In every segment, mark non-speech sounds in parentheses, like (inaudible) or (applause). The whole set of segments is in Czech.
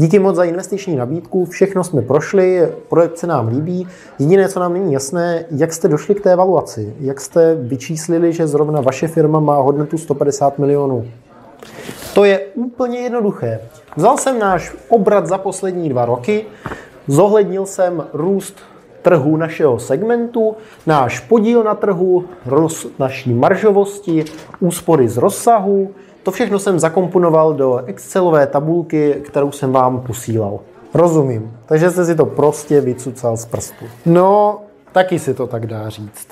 Díky moc za investiční nabídku, všechno jsme prošli, projekt se nám líbí. Jediné, co nám není jasné, jak jste došli k té evaluaci, jak jste vyčíslili, že zrovna vaše firma má hodnotu 150 milionů. To je úplně jednoduché. Vzal jsem náš obrat za poslední dva roky, zohlednil jsem růst trhu našeho segmentu, náš podíl na trhu, roz, naší maržovosti, úspory z rozsahu. To všechno jsem zakomponoval do Excelové tabulky, kterou jsem vám posílal. Rozumím. Takže jste si to prostě vycucal z prstu. No, taky si to tak dá říct.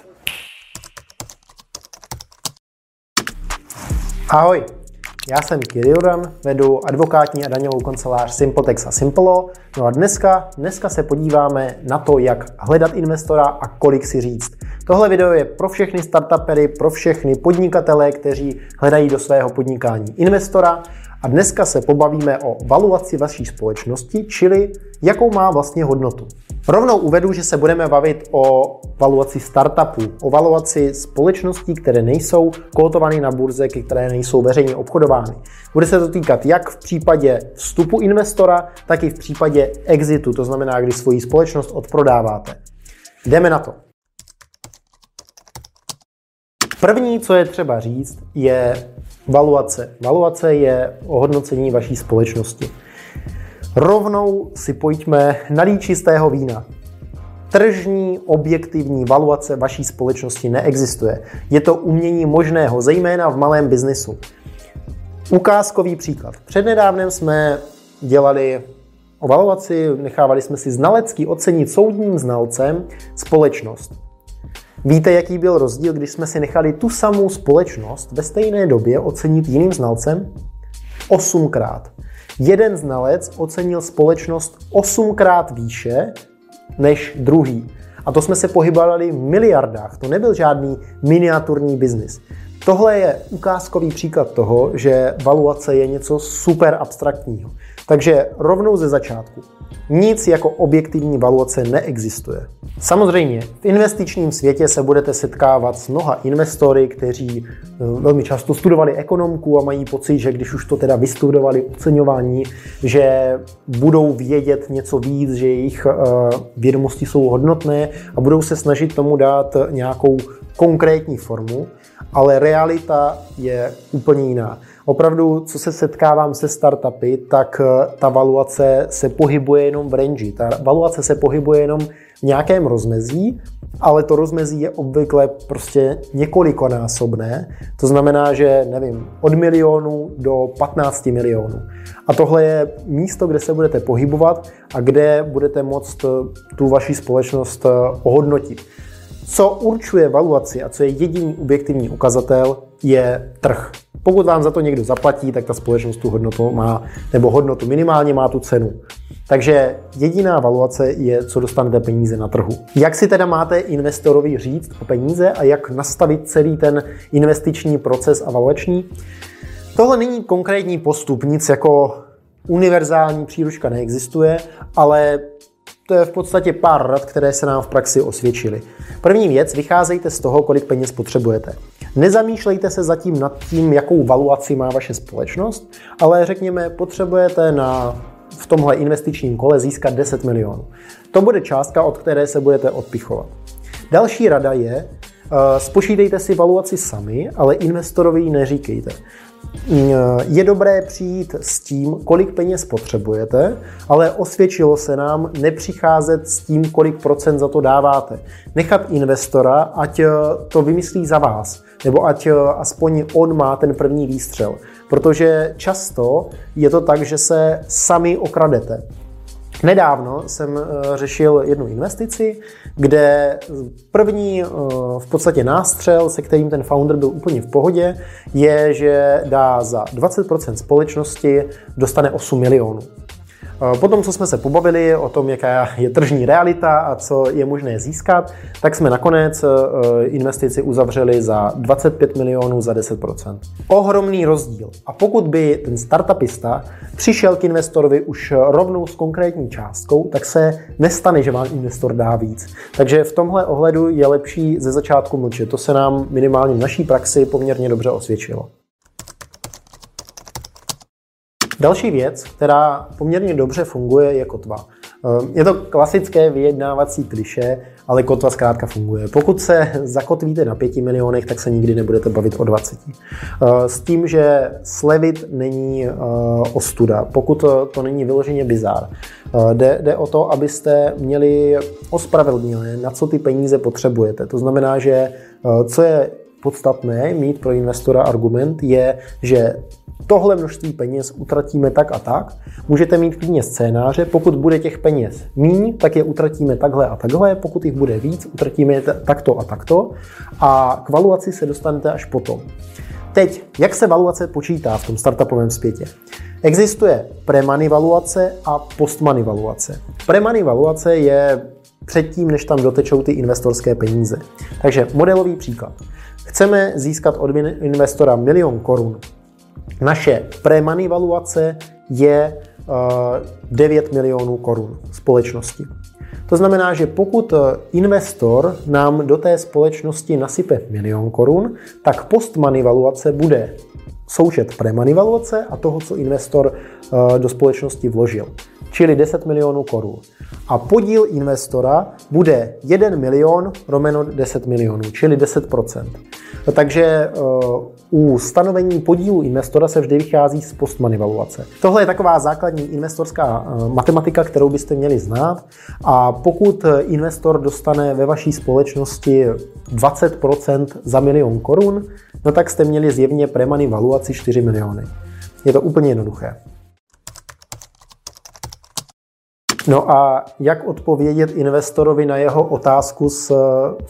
Ahoj, já jsem Kiriuran, vedu advokátní a daňovou kancelář Simpotex a Simplo. No a dneska, dneska se podíváme na to, jak hledat investora a kolik si říct. Tohle video je pro všechny startupery, pro všechny podnikatele, kteří hledají do svého podnikání investora. A dneska se pobavíme o valuaci vaší společnosti, čili jakou má vlastně hodnotu. Rovnou uvedu, že se budeme bavit o valuaci startupů, o valuaci společností, které nejsou kotované na burze, které nejsou veřejně obchodovány. Bude se to týkat jak v případě vstupu investora, tak i v případě exitu, to znamená, když svoji společnost odprodáváte. Jdeme na to. První, co je třeba říct, je valuace. Valuace je ohodnocení vaší společnosti. Rovnou si pojďme nalít čistého vína. Tržní objektivní valuace vaší společnosti neexistuje. Je to umění možného, zejména v malém biznisu. Ukázkový příklad. Přednedávnem jsme dělali valuaci, nechávali jsme si znalecký ocenit soudním znalcem společnost. Víte, jaký byl rozdíl, když jsme si nechali tu samou společnost ve stejné době ocenit jiným znalcem? Osmkrát jeden znalec ocenil společnost osmkrát výše než druhý. A to jsme se pohybovali v miliardách. To nebyl žádný miniaturní biznis. Tohle je ukázkový příklad toho, že valuace je něco super abstraktního. Takže rovnou ze začátku. Nic jako objektivní valuace neexistuje. Samozřejmě, v investičním světě se budete setkávat s mnoha investory, kteří eh, velmi často studovali ekonomku a mají pocit, že když už to teda vystudovali oceňování, že budou vědět něco víc, že jejich eh, vědomosti jsou hodnotné a budou se snažit tomu dát nějakou konkrétní formu, ale realita je úplně jiná. Opravdu, co se setkávám se startupy, tak eh, ta valuace se pohybuje jenom v range. Ta valuace se pohybuje jenom v nějakém rozmezí, ale to rozmezí je obvykle prostě několikonásobné. To znamená, že nevím, od milionu do 15 milionů. A tohle je místo, kde se budete pohybovat a kde budete moct eh, tu vaši společnost eh, ohodnotit. Co určuje valuaci a co je jediný objektivní ukazatel, je trh. Pokud vám za to někdo zaplatí, tak ta společnost tu hodnotu má, nebo hodnotu minimálně má tu cenu. Takže jediná valuace je, co dostanete peníze na trhu. Jak si teda máte investorovi říct o peníze a jak nastavit celý ten investiční proces a valuační? Tohle není konkrétní postup, nic jako univerzální příručka neexistuje, ale to je v podstatě pár rad, které se nám v praxi osvědčily. První věc, vycházejte z toho, kolik peněz potřebujete. Nezamýšlejte se zatím nad tím, jakou valuaci má vaše společnost, ale řekněme, potřebujete na v tomhle investičním kole získat 10 milionů. To bude částka, od které se budete odpichovat. Další rada je, uh, spočítejte si valuaci sami, ale investorovi ji neříkejte. Je dobré přijít s tím, kolik peněz potřebujete, ale osvědčilo se nám nepřicházet s tím, kolik procent za to dáváte. Nechat investora, ať eh, to vymyslí za vás, nebo ať eh, aspoň on má ten první výstřel. Protože často je to tak, že se sami okradete. Nedávno jsem eh, řešil jednu investici, kde první eh, v podstatě nástřel, se kterým ten founder byl úplně v pohodě, je, že dá za 20% společnosti dostane 8 milionů. Eh, potom, co jsme se pobavili o tom, jaká je tržní realita a co je možné získat, tak jsme nakonec eh, investici uzavřeli za 25 milionů za 10%. Ohromný rozdíl. A pokud by ten startupista přišel k investorovi už rovnou s konkrétní částkou, tak se nestane, že vám investor dá víc. Takže v tomhle ohledu je lepší ze začátku mlčet. To se nám minimálně v naší praxi poměrně dobře osvědčilo. Další věc, která poměrně dobře funguje, je kotva. Ehm, je to klasické vyjednávací kliše, ale kotva zkrátka funguje. Pokud se zakotvíte na 5 milionech, tak se nikdy nebudete bavit o 20. Ehm, s tím, že slevit není ehm, ostuda, pokud to není vyloženě bizár. Jde, jde o to, abyste měli ospravedlněné, na co ty peníze potřebujete. To znamená, že co je podstatné mít pro investora argument, je, že tohle množství peněz utratíme tak a tak. Můžete mít klidně scénáře, pokud bude těch peněz míň, tak je utratíme takhle a takhle, pokud jich bude víc, utratíme je takto a takto a k valuaci se dostanete až potom. Teď, jak se valuace počítá v tom startupovém světě? Existuje pre-money valuace a post-money valuace. Pre-money valuace je předtím, než tam dotečou ty investorské peníze. Takže modelový příklad. Chceme získat od investora milion korun naše pre-money valuace je 9 eh, milionů korun společnosti. To znamená, že pokud eh, investor nám do té společnosti nasype milion korun, tak post-money valuace bude součet pre-money valuace a toho, co investor eh, do společnosti vložil, čili 10 milionů korun. A podíl investora bude 1 milion romeno 10 milionů, čili 10% No, takže eh, u stanovení podílu investora se vždy vychází z postmoney valuace. Tohle je taková základní investorská eh, matematika, kterou byste měli znát. A pokud investor dostane ve vaší společnosti 20% za milion korun, no tak jste měli zjevně premany valuaci 4 miliony. Je to úplně jednoduché. No a jak odpovědět investorovi na jeho otázku z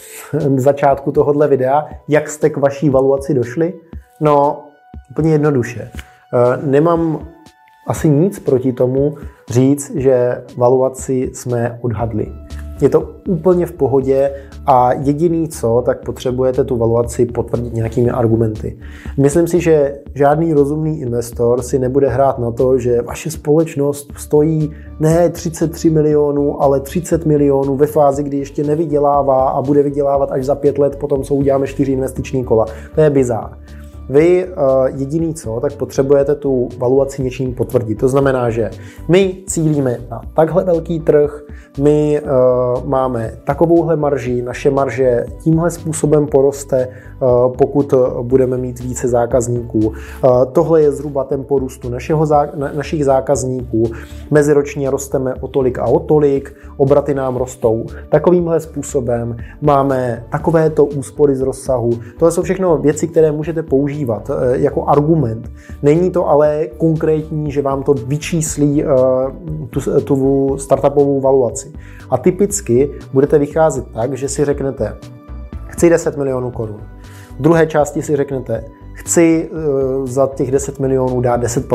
(laughs) začátku tohohle videa, jak jste k vaší valuaci došli? No, úplně jednoduše. Eh, nemám asi nic proti tomu říct, že valuaci jsme odhadli. Je to úplně v pohodě a jediný co, tak potřebujete tu valuaci potvrdit nějakými argumenty. Myslím si, že žádný rozumný investor si nebude hrát na to, že vaše společnost stojí ne 33 milionů, ale 30 milionů ve fázi, kdy ještě nevydělává a bude vydělávat až za pět let, potom co uděláme čtyři investiční kola. To je bizár. Vy uh, jediný co, tak potřebujete tu valuaci něčím potvrdit. To znamená, že my cílíme na takhle velký trh, my uh, máme takovouhle marži, naše marže tímhle způsobem poroste, uh, pokud budeme mít více zákazníků. Tohle je zhruba tempo růstu našeho našich zákazníků. Meziročně rosteme o tolik a o tolik, obraty nám rostou takovýmhle způsobem. Máme takovéto úspory z rozsahu. Tohle jsou všechno věci, které můžete používat jako argument. Není to ale konkrétní, že vám to vyčíslí tu, tu startupovou valuaci. A typicky budete vycházet tak, že si řeknete, chci 10 milionů korun. V druhé části si řeknete, chci uh, za těch 10 milionů dát 10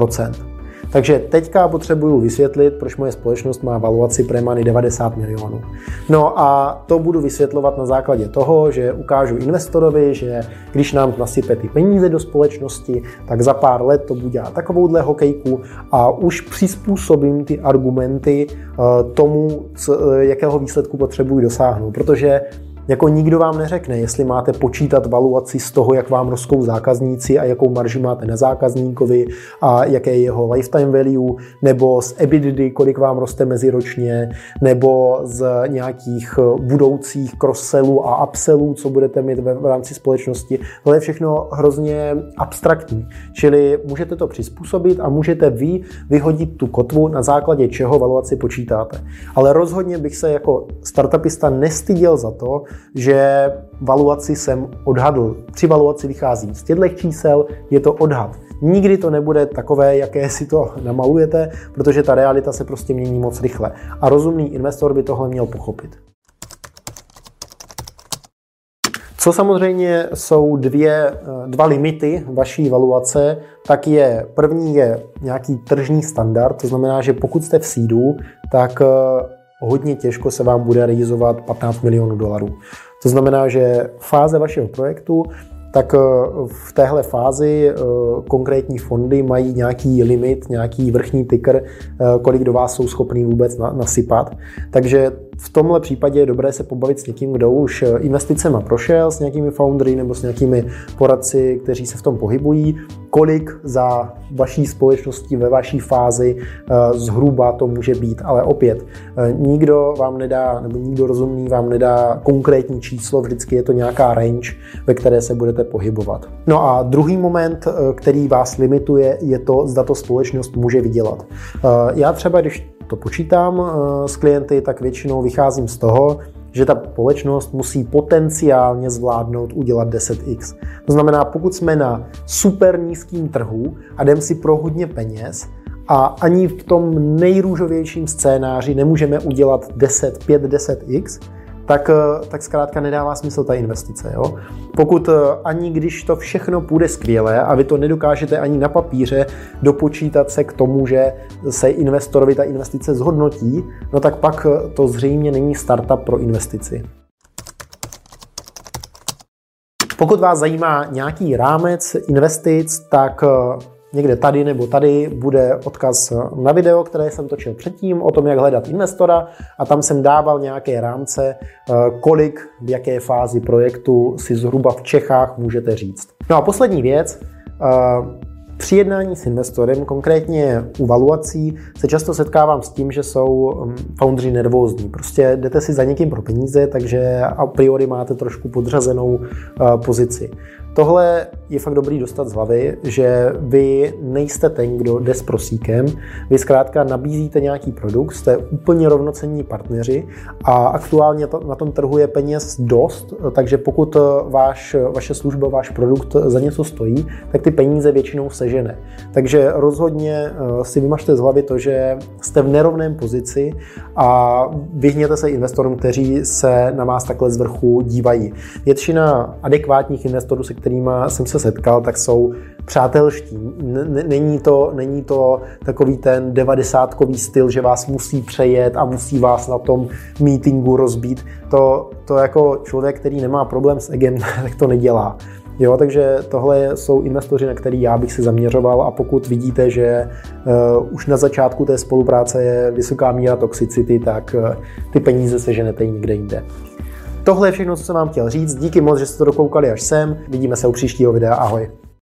takže teďka potřebuju vysvětlit, proč moje společnost má valuaci Premany 90 milionů. No a to budu vysvětlovat na základě toho, že ukážu investorovi, že když nám nasype ty peníze do společnosti, tak za pár let to bude takovouhle hokejku a už přizpůsobím ty argumenty eh, tomu, eh, jakého výsledku potřebuji dosáhnout. Protože jako nikdo vám neřekne, jestli máte počítat valuaci z toho, jak vám rostou zákazníci a jakou marži máte na zákazníkovi a jaké je jeho lifetime value, nebo z EBITDA, kolik vám roste meziročně, nebo z nějakých budoucích cross-sellů a upsellů, co budete mít v rámci společnosti. To je všechno hrozně abstraktní. Čili můžete to přizpůsobit a můžete vy vyhodit tu kotvu, na základě čeho valuaci počítáte. Ale rozhodně bych se jako startupista nestyděl za to, že valuaci jsem odhadl. Při valuaci vycházím z těchto čísel, je to odhad. Nikdy to nebude takové, jaké si to (laughs) namalujete, protože ta realita se prostě mění moc rychle. A rozumný investor by tohle měl pochopit. Co samozřejmě jsou dvě, dva limity vaší valuace, tak je první je nějaký tržní standard, to znamená, že pokud jste v sídu, tak hodně těžko se vám bude realizovat 15 milionů dolarů. To znamená, že fáze vašeho projektu tak eh, v téhle fázi eh, konkrétní fondy mají nějaký limit, nějaký vrchní ticker, eh, kolik do vás jsou schopný vůbec nasypat. Takže v tomhle případě je dobré se pobavit s někým, kdo už investicema prošel, s nějakými foundry nebo s nějakými poradci, kteří se v tom pohybují, kolik za vaší společnosti ve vaší fázi eh, zhruba to může být. Ale opět, eh, nikdo vám nedá, nebo nikdo rozumný vám nedá konkrétní číslo, vždycky je to nějaká range, ve které se budete pohybovat. No a druhý moment, eh, který vás limituje, je to, zda to společnost může vydělat. Já třeba, když to počítám s klienty, tak většinou vycházím z toho, že ta společnost musí potenciálně zvládnout udělat 10x. To znamená, pokud jsme na super nízkým trhu a jdem si pro hodně peněz, a ani v tom nejrůžovějším scénáři nemůžeme udělat 10, 5, 10x, tak, eh, tak zkrátka nedává smysl ta investice. Jo? Pokud eh, ani když to všechno půjde skvěle a vy to nedokážete ani na papíře dopočítat se k tomu, že se investorovi ta investice zhodnotí, no tak pak eh, to zřejmě není startup pro investici. Pokud vás zajímá nějaký rámec investic, tak Někde tady nebo tady bude odkaz na video, které jsem točil předtím o tom, jak hledat investora a tam jsem dával nějaké rámce, eh, kolik v jaké fázi projektu si zhruba v Čechách můžete říct. No a poslední věc, eh, při jednání s investorem, konkrétně u valuací, se často setkávám s tím, že jsou mm, foundři nervózní. Prostě jdete si za někým pro peníze, takže a priori máte trošku podřazenou eh, pozici. Tohle je fakt dobrý dostat z hlavy, že vy nejste ten, kdo jde s prosíkem, vy zkrátka nabízíte nějaký produkt, jste úplně rovnocenní partneři a aktuálně na tom trhu je peněz dost, takže pokud váš, vaše služba, váš produkt za něco stojí, tak ty peníze většinou sežene. Takže rozhodně eh, si vymažte z hlavy to, že jste v nerovném pozici a vyhněte se investorům, kteří se na vás takhle z vrchu dívají. Většina adekvátních investorů, se kterými jsem se setkal, tak jsou přátelští. Není to, není to takový ten devadesátkový styl, že vás musí přejet a musí vás na tom meetingu rozbít. To, to jako člověk, který nemá problém s egem, (laughs) tak to nedělá. Jo, takže tohle jsou investoři, na který já bych se zaměřoval a pokud vidíte, že uh, už na začátku té spolupráce je vysoká míra toxicity, tak uh, ty peníze seženete i někde jinde. Tohle je všechno, co jsem vám chtěl říct. Díky moc, že jste to dokoukali až sem. Vidíme se u příštího videa. Ahoj.